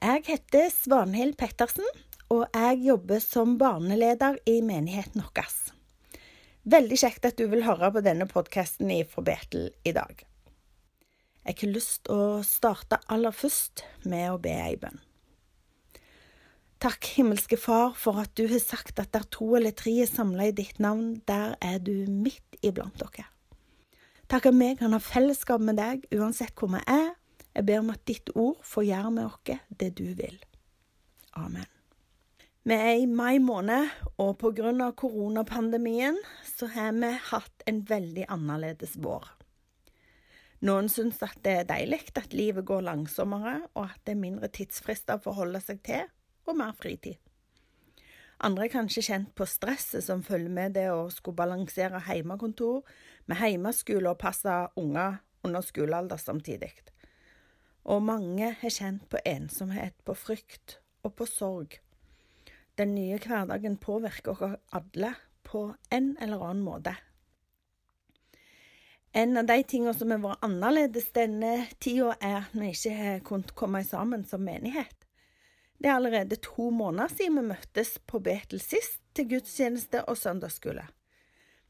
Jeg heter Svanhild Pettersen, og jeg jobber som barneleder i menigheten vår. Veldig kjekt at du vil høre på denne podkasten fra Betel i dag. Jeg har lyst til å starte aller først med å be ei bønn. Takk, himmelske Far, for at du har sagt at der to eller tre er samla i ditt navn, der er du midt iblant dere. Takk at vi kan ha fellesskap med deg uansett hvor vi er, jeg ber om at ditt ord får gjøre med oss det du vil. Amen. Vi er i mai måned, og av koronapandemien så har vi hatt en veldig annerledes vår. Noen syns at det er deilig at livet går langsommere, og at det er mindre tidsfrister å forholde seg til, og mer fritid. Andre er kanskje kjent på stresset som følger med det å skulle balansere hjemmekontor med hjemmeskole og passe unger under skolealder samtidig og mange har kjent på ensomhet, på frykt og på sorg. Den nye hverdagen påvirker oss alle på en eller annen måte. En av de tingene som har vært annerledes denne tida, er at vi ikke har kunnet komme sammen som menighet. Det er allerede to måneder siden vi møttes på Betel sist til gudstjeneste og søndagsskole.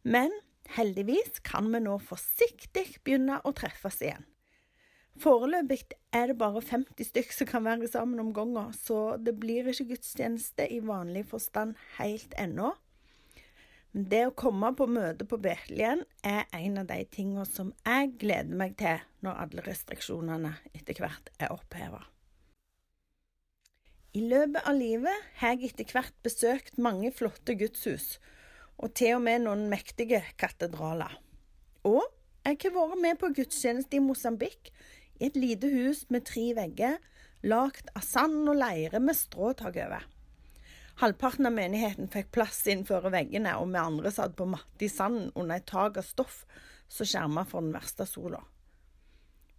Men heldigvis kan vi nå forsiktig begynne å treffes igjen. Foreløpig er det bare 50 stykk som kan være sammen om gangen, så det blir ikke gudstjeneste i vanlig forstand helt ennå. Men det å komme på møte på Betlehem er en av de tingene som jeg gleder meg til når alle restriksjonene etter hvert er oppheva. I løpet av livet har jeg etter hvert besøkt mange flotte gudshus, og til og med noen mektige katedraler. Og jeg har vært med på gudstjeneste i Mosambik i et lite hus med tre vegger, lagd av sand og leire med stråtak over. Halvparten av menigheten fikk plass innenfor veggene, og vi andre satt på matte i sanden under et tak av stoff som skjerma for den verste sola.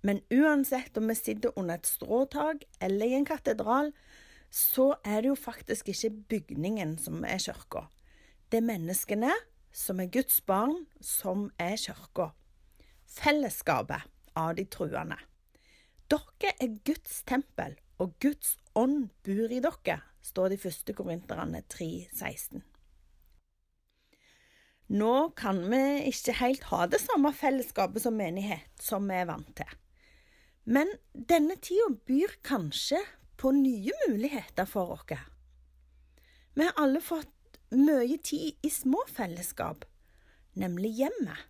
Men uansett om vi sitter under et stråtak eller i en katedral, så er det jo faktisk ikke bygningen som er kirka. Det er menneskene, som er Guds barn, som er kirka. Fellesskapet av de truende. Dere er Guds tempel, og Guds ånd bor i dere, står det i 1. Korinterne 3,16. Nå kan vi ikke helt ha det samme fellesskapet som menighet som vi er vant til. Men denne tida byr kanskje på nye muligheter for oss. Vi har alle fått mye tid i små fellesskap, nemlig hjemmet.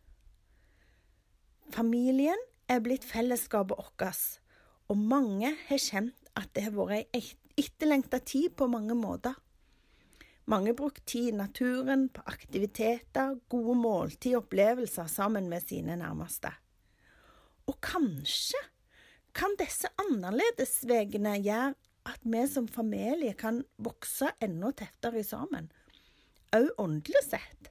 Familien er blitt fellesskapet vårt, og mange har kjent at det har vært ei etterlengta tid på mange måter. Mange har brukt tid i naturen, på aktiviteter, gode måltid opplevelser sammen med sine nærmeste. Og kanskje kan disse annerledesvegene gjøre at vi som familie kan vokse enda tettere sammen, òg åndelig sett.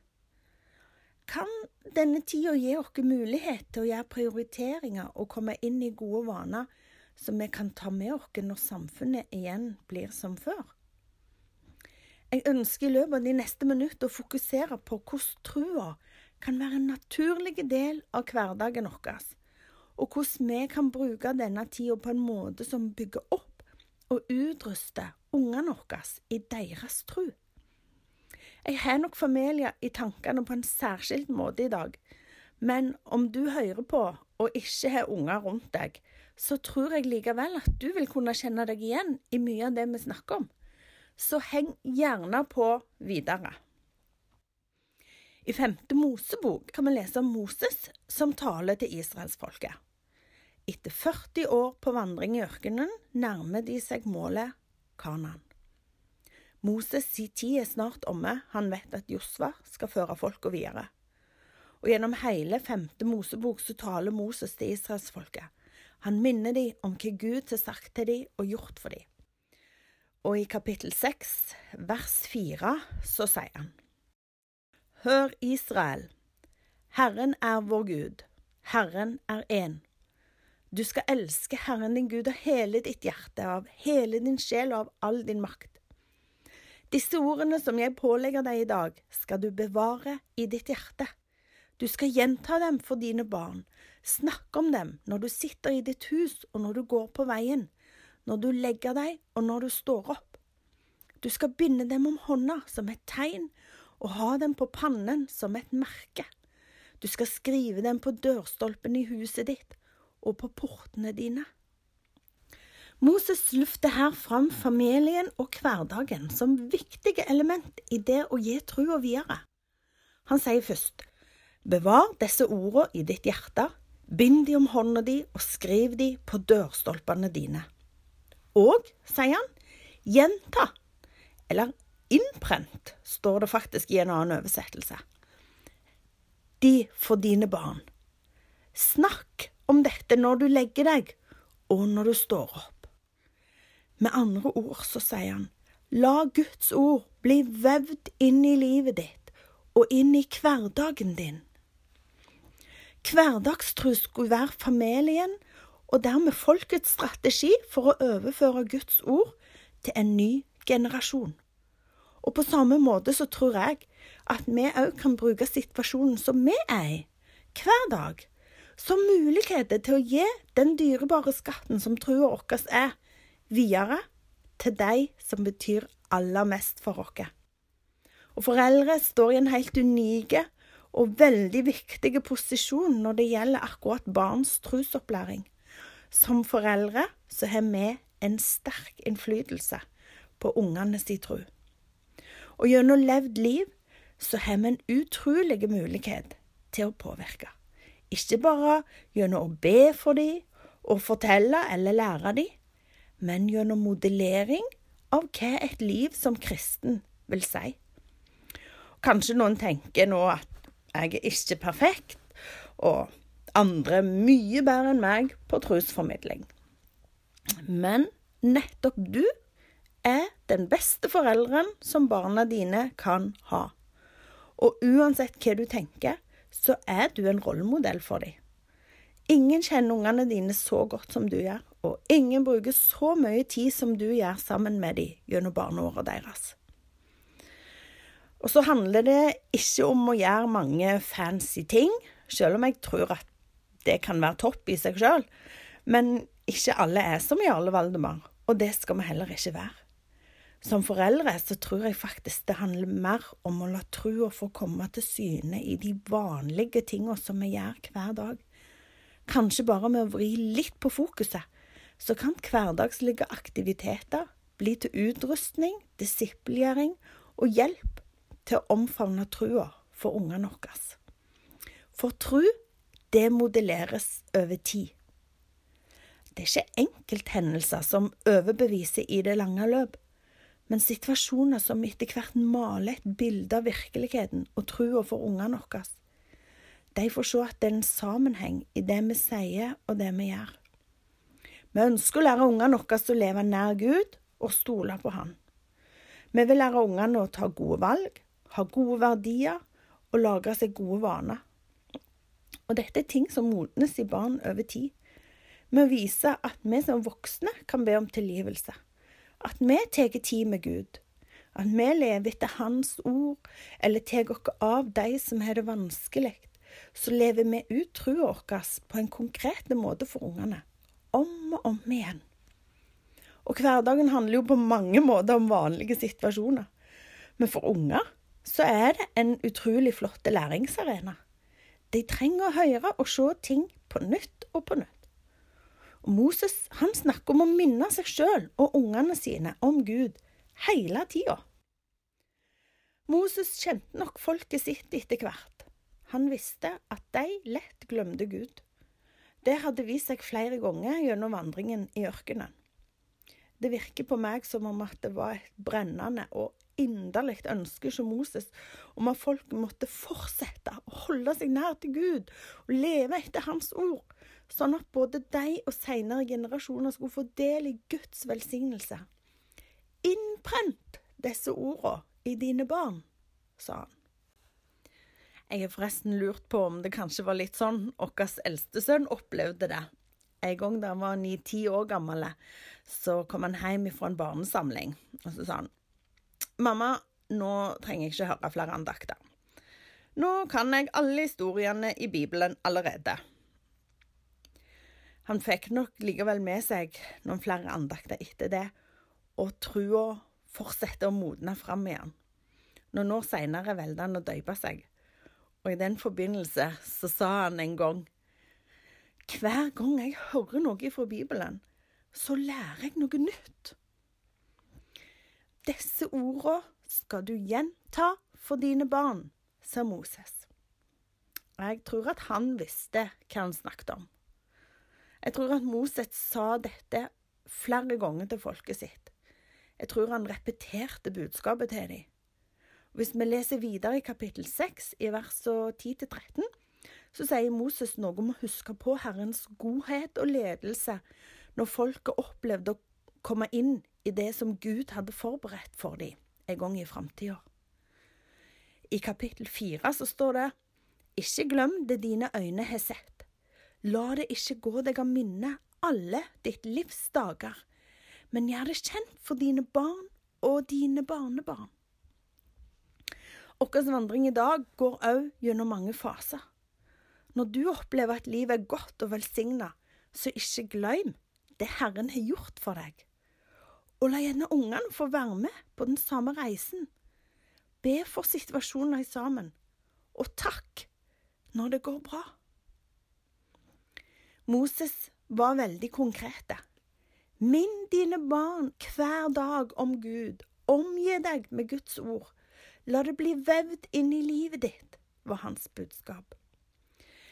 Kan denne tida gi oss mulighet til å gjøre prioriteringer og komme inn i gode vaner som vi kan ta med oss når samfunnet igjen blir som før. Jeg ønsker i løpet av de neste minuttene å fokusere på hvordan trua kan være en naturlig del av hverdagen vår, og hvordan vi kan bruke denne tida på en måte som bygger opp og utruster ungene våre i deres tro. Jeg har nok familier i tankene på en særskilt måte i dag, men om du hører på og ikke har unger rundt deg, så tror jeg likevel at du vil kunne kjenne deg igjen i mye av det vi snakker om. Så heng gjerne på videre. I femte Mosebok kan vi lese om Moses som taler til israelsfolket. Etter 40 år på vandring i ørkenen nærmer de seg målet Kanan. Moses' sin tid er snart omme, han vet at Josva skal føre folka videre. Og gjennom hele femte Mosebok så taler Moses til israelsfolket. Han minner dem om hva Gud har sagt til dem og gjort for dem. Og i kapittel seks, vers fire, så sier han Hør, Israel, Herren er vår Gud, Herren er én. Du skal elske Herren din Gud av hele ditt hjerte, av hele din sjel og av all din makt. Disse ordene som jeg pålegger deg i dag, skal du bevare i ditt hjerte. Du skal gjenta dem for dine barn, Snakk om dem når du sitter i ditt hus og når du går på veien, når du legger deg og når du står opp. Du skal binde dem om hånda som et tegn og ha dem på pannen som et merke. Du skal skrive dem på dørstolpen i huset ditt og på portene dine. Moses løfter her fram familien og hverdagen som viktige element i det å gi trua videre. Han sier først, bevar disse ordene i ditt hjerte, bind de om hånda di og skriv de på dørstolpene dine. Og, sier han, gjenta, eller innprent, står det faktisk i en annen oversettelse de for dine barn. Snakk om dette når du legger deg, og når du står opp. Med andre ord så sier han, la Guds ord bli vevd inn i livet ditt og inn i hverdagen din. Hverdagstro skulle være familien og dermed folkets strategi for å overføre Guds ord til en ny generasjon. Og på samme måte så tror jeg at vi òg kan bruke situasjonen som vi er i, hver dag, som muligheter til å gi den dyrebare skatten som trua vår er, videre til de som betyr aller mest for oss. Og foreldre står i en helt unike og veldig viktig posisjon når det gjelder akkurat barns trosopplæring. Som foreldre så har vi en sterk innflytelse på ungenes tro. Og gjennom levd liv så har vi en utrolig mulighet til å påvirke. Ikke bare gjennom å be for dem og fortelle eller lære dem, men gjennom modellering av hva et liv som kristen vil si. Kanskje noen tenker nå at jeg er ikke perfekt, og andre mye bedre enn meg på trosformidling. Men nettopp du er den beste forelderen som barna dine kan ha. Og uansett hva du tenker, så er du en rollemodell for dem. Ingen kjenner ungene dine så godt som du gjør, og ingen bruker så mye tid som du gjør sammen med dem gjennom barneåret deres. Og så handler det ikke om å gjøre mange fancy ting, selv om jeg tror at det kan være topp i seg sjøl. Men ikke alle er som Jarle Valdemar, og det skal vi heller ikke være. Som foreldre så tror jeg faktisk det handler mer om å la trua få komme til syne i de vanlige tinga som vi gjør hver dag. Kanskje bare med å vri litt på fokuset, så kan hverdagslige aktiviteter bli til utrustning, disippelgjøring og hjelp til å omfavne trua for ungene våre. For tru, det modelleres over tid. Det er ikke enkelthendelser som overbeviser i det lange løp men situasjoner som etter hvert maler et bilde av virkeligheten og trua for ungene våre. De får se at det er en sammenheng i det vi sier og det vi gjør. Vi ønsker å lære ungene våre å leve nær Gud og stole på Han. Vi vil lære ungene å ta gode valg, ha gode verdier og lage seg gode vaner. Og dette er ting som modnes i barn over tid, med å vise at vi som voksne kan be om tilgivelse. At vi tar tid med Gud, at vi lever etter Hans ord, eller tar oss av de som har det vanskelig, så lever vi ut trua vår på en konkret måte for ungene, om og om igjen. Og hverdagen handler jo på mange måter om vanlige situasjoner, men for unger så er det en utrolig flott læringsarena. De trenger å høre og se ting på nytt og på nytt. Og Moses han snakker om å minne seg sjøl og ungene sine om Gud hele tida. Moses kjente nok folket sitt etter hvert. Han visste at de lett glemte Gud. Det hadde vist seg flere ganger gjennom vandringen i ørkenen. Det virker på meg som om at det var et brennende og inderlig ønske som Moses om at folk måtte fortsette å holde seg nær til Gud og leve etter Hans ord, sånn at både de og senere generasjoner skulle få del i Guds velsignelse. Innprent disse ordene i dine barn, sa han. Jeg har forresten lurt på om det kanskje var litt sånn vår eldste sønn opplevde det. En gang da han var ni-ti år gammel, så kom han hjem fra en barnesamling, og så sa han Mamma, nå trenger jeg ikke høre flere andakter. Nå kan jeg alle historiene i Bibelen allerede. Han fikk nok likevel med seg noen flere andakter etter det, og trua fortsetter å modne fram igjen. Noen år seinere valgte han å døype seg, og i den forbindelse så sa han en gang Hver gang jeg hører noe fra Bibelen, så lærer jeg noe nytt. Disse orda skal du gjenta for dine barn, sa Moses. Jeg tror at han visste hva han snakket om. Jeg tror at Moses sa dette flere ganger til folket sitt. Jeg tror han repeterte budskapet til dem. Hvis vi leser videre i kapittel 6, i versene 10-13, så sier Moses noe om å huske på Herrens godhet og ledelse når folket opplevde å komme inn i det som Gud hadde forberedt for dem en gang i framtida. I kapittel fire så står det Ikke glem det dine øyne har sett. La det ikke gå deg av minne alle ditt livs dager, men gjør det kjent for dine barn og dine barnebarn. Vår vandring i dag går òg gjennom mange faser. Når du opplever at livet er godt og velsigna, så ikke glem det Herren har gjort for deg. Og la gjerne ungene få være med på den samme reisen. Be for situasjoner sammen, og takk når det går bra. Moses var veldig konkrete. Minn dine barn hver dag om Gud. Omgi deg med Guds ord. La det bli vevd inn i livet ditt, var hans budskap.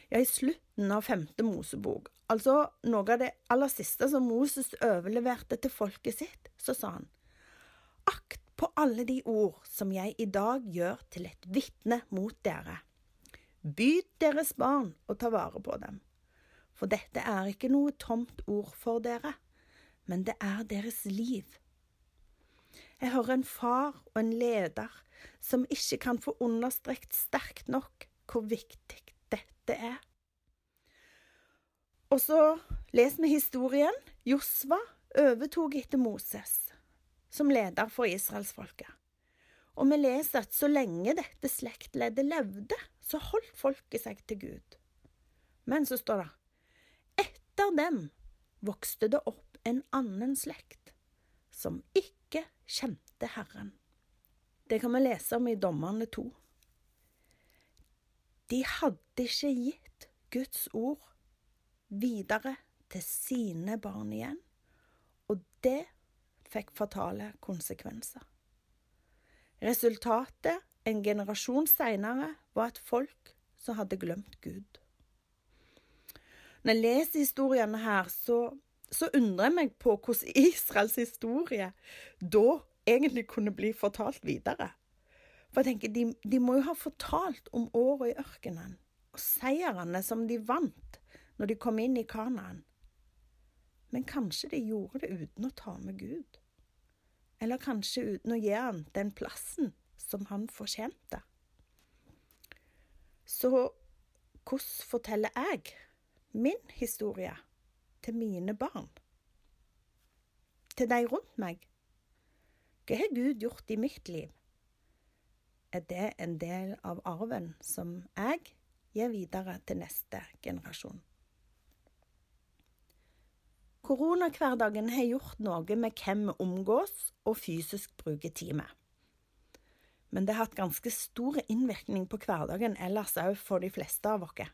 Ja, i slutten av femte Mosebok altså noe av det aller siste som Moses overleverte til folket sitt, så sa han, Akt på alle de ord som jeg i dag gjør til et vitne mot dere. Byd deres barn og ta vare på dem. For dette er ikke noe tomt ord for dere, men det er deres liv. Jeg hører en far og en leder som ikke kan få understrekt sterkt nok hvor viktig dette er. Og så leser vi historien. Josva overtok etter Moses som leder for israelsfolket. Og vi leser at så lenge dette slektleddet levde, så holdt folket seg til Gud. Men så står det etter dem vokste det opp en annen slekt, som ikke kjente Herren. Det kan vi lese om i Dommerne to. De hadde ikke gitt Guds ord videre til sine barn igjen, og det fikk fatale konsekvenser. Resultatet en generasjon seinere var et folk som hadde glemt Gud. Når jeg leser historiene her, så, så undrer jeg meg på hvordan Israels historie da egentlig kunne bli fortalt videre. For jeg tenker, De, de må jo ha fortalt om året i ørkenen, og seirene som de vant når de kom inn i Kanaan. Men kanskje de gjorde det uten å ta med Gud? Eller kanskje uten å gi han den plassen som han fortjente? Så hvordan forteller jeg min historie til mine barn? Til de rundt meg? Hva har Gud gjort i mitt liv? Er det en del av arven som jeg gir videre til neste generasjon? Koronahverdagen har gjort noe med hvem vi omgås og fysisk bruker tid med. Men det har hatt ganske stor innvirkning på hverdagen ellers òg for de fleste av oss.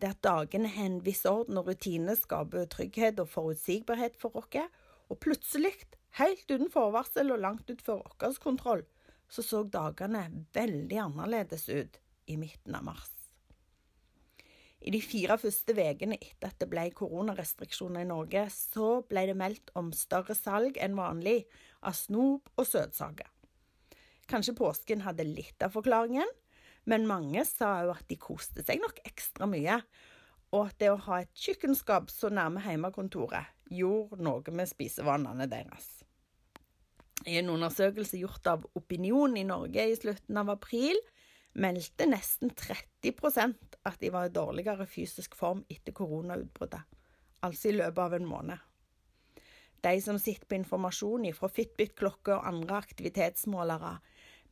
Det at dagene har en viss orden og rutine skaper trygghet og forutsigbarhet for oss, og plutselig, helt uten forvarsel og langt utenfor vår kontroll, så så dagene veldig annerledes ut i midten av mars. I de fire første ukene etter at det ble koronarestriksjoner i Norge, så ble det meldt om større salg enn vanlig av snop og søtsaker. Kanskje påsken hadde litt av forklaringen, men mange sa òg at de koste seg nok ekstra mye, og at det å ha et kjøkkenskap så nærme hjemmekontoret gjorde noe med spisevanene deres. I en undersøkelse gjort av Opinion i Norge i slutten av april meldte nesten 30% at de var i dårligere fysisk form etter koronautbruddet, altså i løpet av en måned. De som sitter på informasjon fra Fitbit-klokker og andre aktivitetsmålere,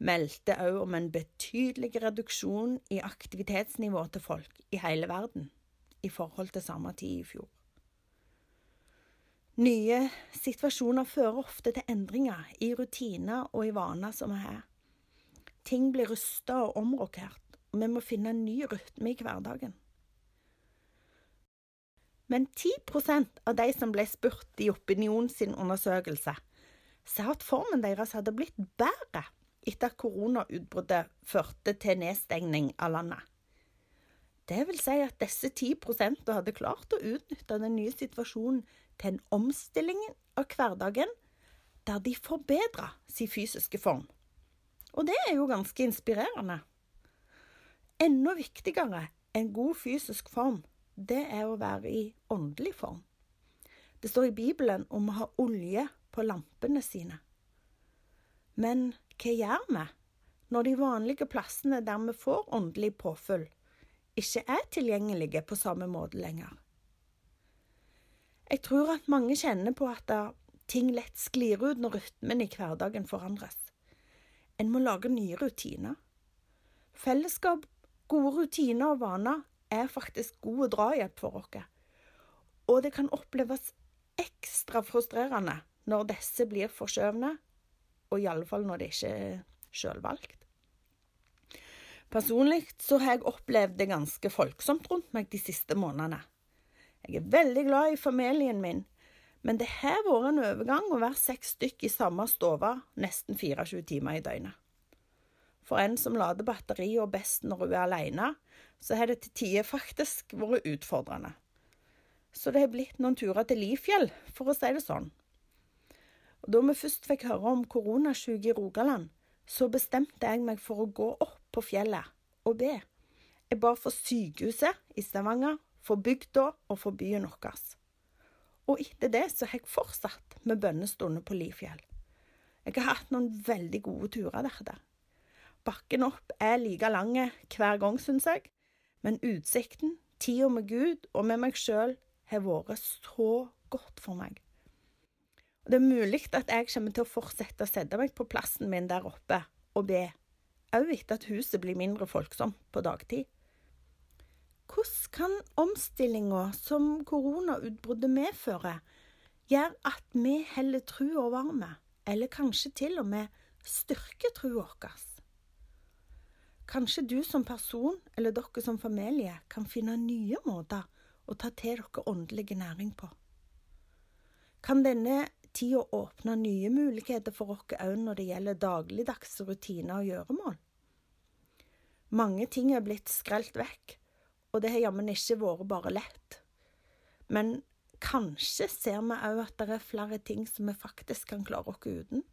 meldte òg om en betydelig reduksjon i aktivitetsnivået til folk i hele verden i forhold til samme tid i fjor. Nye situasjoner fører ofte til endringer i rutiner og i vaner som er her. Ting blir rusta og omrokert, og vi må finne en ny rytme i hverdagen. Men 10% av de som ble spurt i Opinion sin undersøkelse, sa at formen deres hadde blitt bedre etter at koronautbruddet førte til nedstengning av landet. Det vil si at disse 10% hadde klart å utnytte den nye situasjonen til en omstilling av hverdagen der de forbedra sin fysiske form. Og det er jo ganske inspirerende. Enda viktigere enn god fysisk form, det er å være i åndelig form. Det står i Bibelen om å ha olje på lampene sine. Men hva gjør vi når de vanlige plassene der vi får åndelig påfyll, ikke er tilgjengelige på samme måte lenger? Jeg tror at mange kjenner på at ting lett sklir ut når rytmen i hverdagen forandres. En må lage nye rutiner. Fellesskap, gode rutiner og vaner er faktisk god drahjelp for oss, og det kan oppleves ekstra frustrerende når disse blir forskjøvne, og i alle fall når det ikke er sjølvalgt. Personlig så har jeg opplevd det ganske folksomt rundt meg de siste månedene. Jeg er veldig glad i familien min, men det har vært en overgang å være seks stykk i samme stove nesten 24 timer i døgnet. For en som lader batteriet best når hun er alene, så har det til tider faktisk vært utfordrende. Så det har blitt noen turer til Lifjell, for å si det sånn. Og Da vi først fikk høre om koronasyke i Rogaland, så bestemte jeg meg for å gå opp på fjellet og be. Jeg ba for sykehuset i Stavanger, for bygda og for byen vår. Og etter det så har jeg fortsatt med bønnestunder på Lifjell. Jeg har hatt noen veldig gode turer der. Bakken opp er like lang hver gang, syns jeg, men utsikten, tida med Gud og med meg sjøl har vært så godt for meg. Og Det er mulig at jeg kommer til å fortsette å sette meg på plassen min der oppe og be, òg etter at huset blir mindre folksomt på dagtid. Hvordan kan omstillinga som koronautbruddet medfører, gjøre at vi heller trua varme, eller kanskje til og med styrker trua vår? Kanskje du som person eller dere som familie kan finne nye måter å ta til dere åndelige næring på. Kan denne tida åpne nye muligheter for oss òg når det gjelder dagligdagse rutiner og gjøremål? Mange ting er blitt skrelt vekk, og det har jammen ikke vært bare lett. Men kanskje ser vi òg at det er flere ting som vi faktisk kan klare oss uten.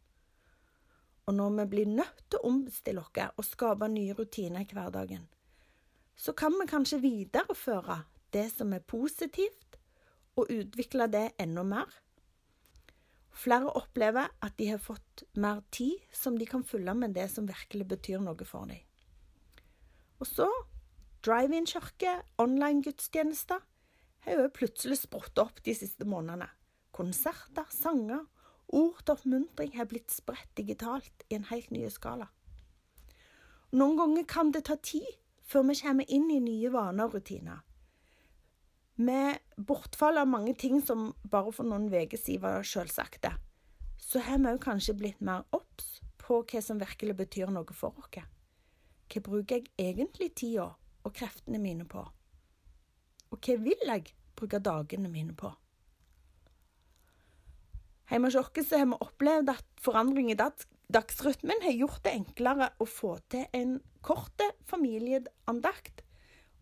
Og når vi blir nødt til å omstille oss og skape nye rutiner i hverdagen, så kan vi kanskje videreføre det som er positivt, og utvikle det enda mer. Flere opplever at de har fått mer tid som de kan fylle med det som virkelig betyr noe for dem. Og så Drive-in-kirke, online-gudstjenester, har jo plutselig sprutt opp de siste månedene. Konserter, sanger, ord til oppmuntring har blitt spredt digitalt i en helt ny skala. Noen ganger kan det ta tid før vi kommer inn i nye vaner og rutiner. Med bortfall av mange ting som bare for noen uker siden var selvsagte, så har vi òg kanskje blitt mer obs på hva som virkelig betyr noe for oss. Hva bruker jeg egentlig tida og kreftene mine på? Og hva vil jeg bruke dagene mine på? Hjemme hos oss har vi opplevd at forandring i dagsrytmen har gjort det enklere å få til en kort familieandakt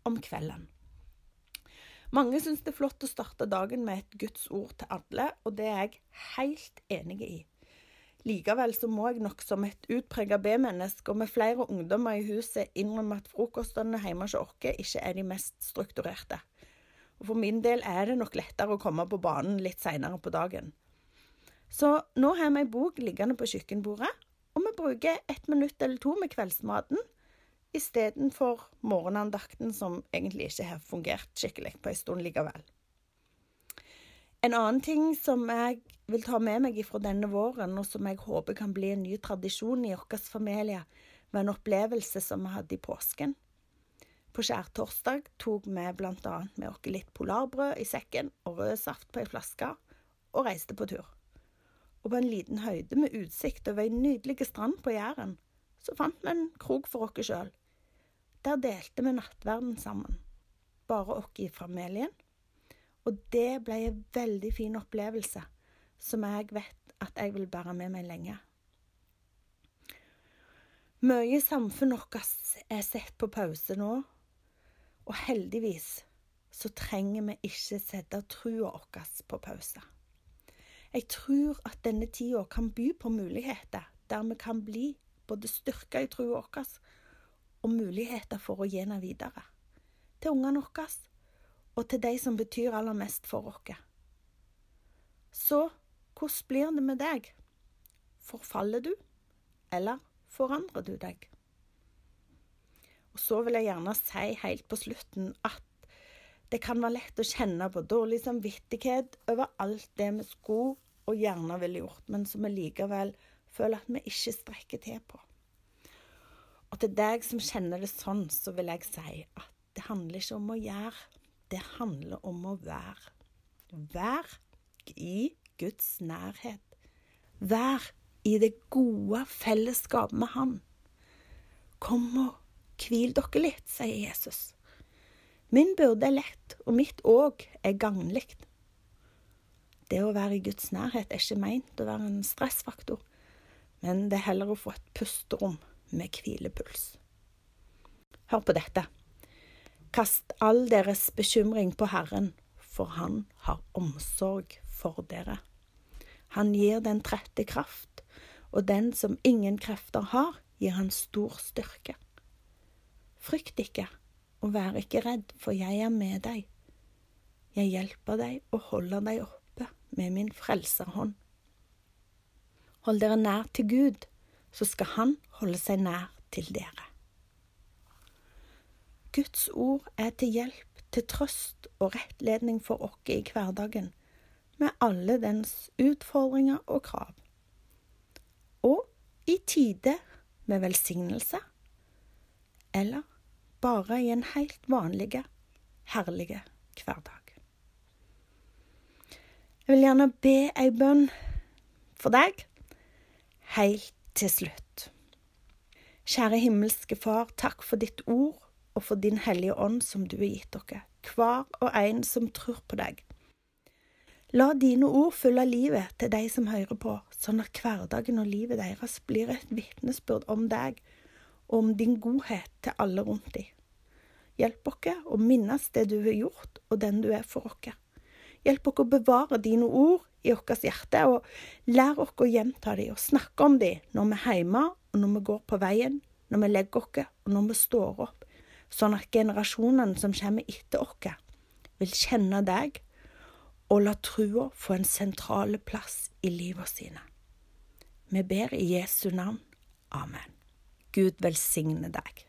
om kvelden. Mange syns det er flott å starte dagen med et Guds ord til alle, og det er jeg helt enig i. Likevel så må jeg nok som et utpreget B-menneske og med flere ungdommer i huset innrømme at frokostene hjemme hos oss ikke er de mest strukturerte. Og For min del er det nok lettere å komme på banen litt seinere på dagen. Så nå har vi ei bok liggende på kjøkkenbordet, og vi bruker et minutt eller to med kveldsmaten istedenfor morgenandakten, som egentlig ikke har fungert skikkelig på en stund likevel. En annen ting som jeg vil ta med meg fra denne våren, og som jeg håper kan bli en ny tradisjon i vår familie, var en opplevelse som vi hadde i påsken. På skjærtorsdag tok vi annet med oss litt polarbrød i sekken og rød saft på ei flaske, og reiste på tur. Og på en liten høyde med utsikt over ei nydelig strand på Jæren, så fant vi en krok for oss sjøl. Der delte vi nattverden sammen, bare oss i familien. Og det ble en veldig fin opplevelse, som jeg vet at jeg vil bære med meg lenge. Mye i samfunnet vårt er sett på pause nå, og heldigvis så trenger vi ikke sette trua vår på pause. Jeg tror at denne tida kan by på muligheter der vi kan bli både styrka i trua vår og muligheter for å gi den videre. Til ungene våre og til de som betyr aller mest for oss. Så hvordan blir det med deg? Forfaller du, eller forandrer du deg? Og så vil jeg gjerne si helt på slutten at det kan være lett å kjenne på dårlig samvittighet over alt det vi skulle og gjerne ville gjort, men som vi likevel føler at vi ikke strekker til på. Og til deg som kjenner det sånn, så vil jeg si at det handler ikke om å gjøre, det handler om å være. Vær i Guds nærhet. Vær i det gode fellesskapet med Han. Kom og hvil dere litt, sier Jesus. Min byrde er lett, og mitt òg er gagnlig. Det å være i Guds nærhet er ikke meint å være en stressfaktor, men det er heller å få et pusterom med hvilepuls. Hør på dette. Kast all deres bekymring på Herren, for Han har omsorg for dere. Han gir den trette kraft, og den som ingen krefter har, gir han stor styrke. Frykt ikke, og vær ikke redd, for jeg er med deg. Jeg hjelper deg og holder deg oppe med min frelserhånd. Hold dere nær til Gud, så skal Han holde seg nær til dere. Guds ord er til hjelp, til trøst og rettledning for oss i hverdagen, med alle dens utfordringer og krav. Og i tide med velsignelse, eller bare i en helt vanlig, herlig hverdag. Jeg vil gjerne be ei bønn for deg helt til slutt. Kjære himmelske Far, takk for ditt ord og for din Hellige Ånd som du har gitt dere, hver og en som tror på deg. La dine ord fylle livet til de som hører på, sånn at hverdagen og livet deres blir et vitnesbyrd om deg og om din godhet til alle rundt dem. Hjelp oss å minnes det du har gjort, og den du er for oss. Hjelp oss å bevare dine ord i vårt hjerte, og lær oss å gjenta dem og snakke om dem når vi er hjemme, og når vi går på veien, når vi legger oss, og når vi står opp sånn at generasjonene som kommer etter oss, vil kjenne deg og la trua få en sentral plass i livet sine. Vi ber i Jesu navn. Amen. Gud velsigne deg.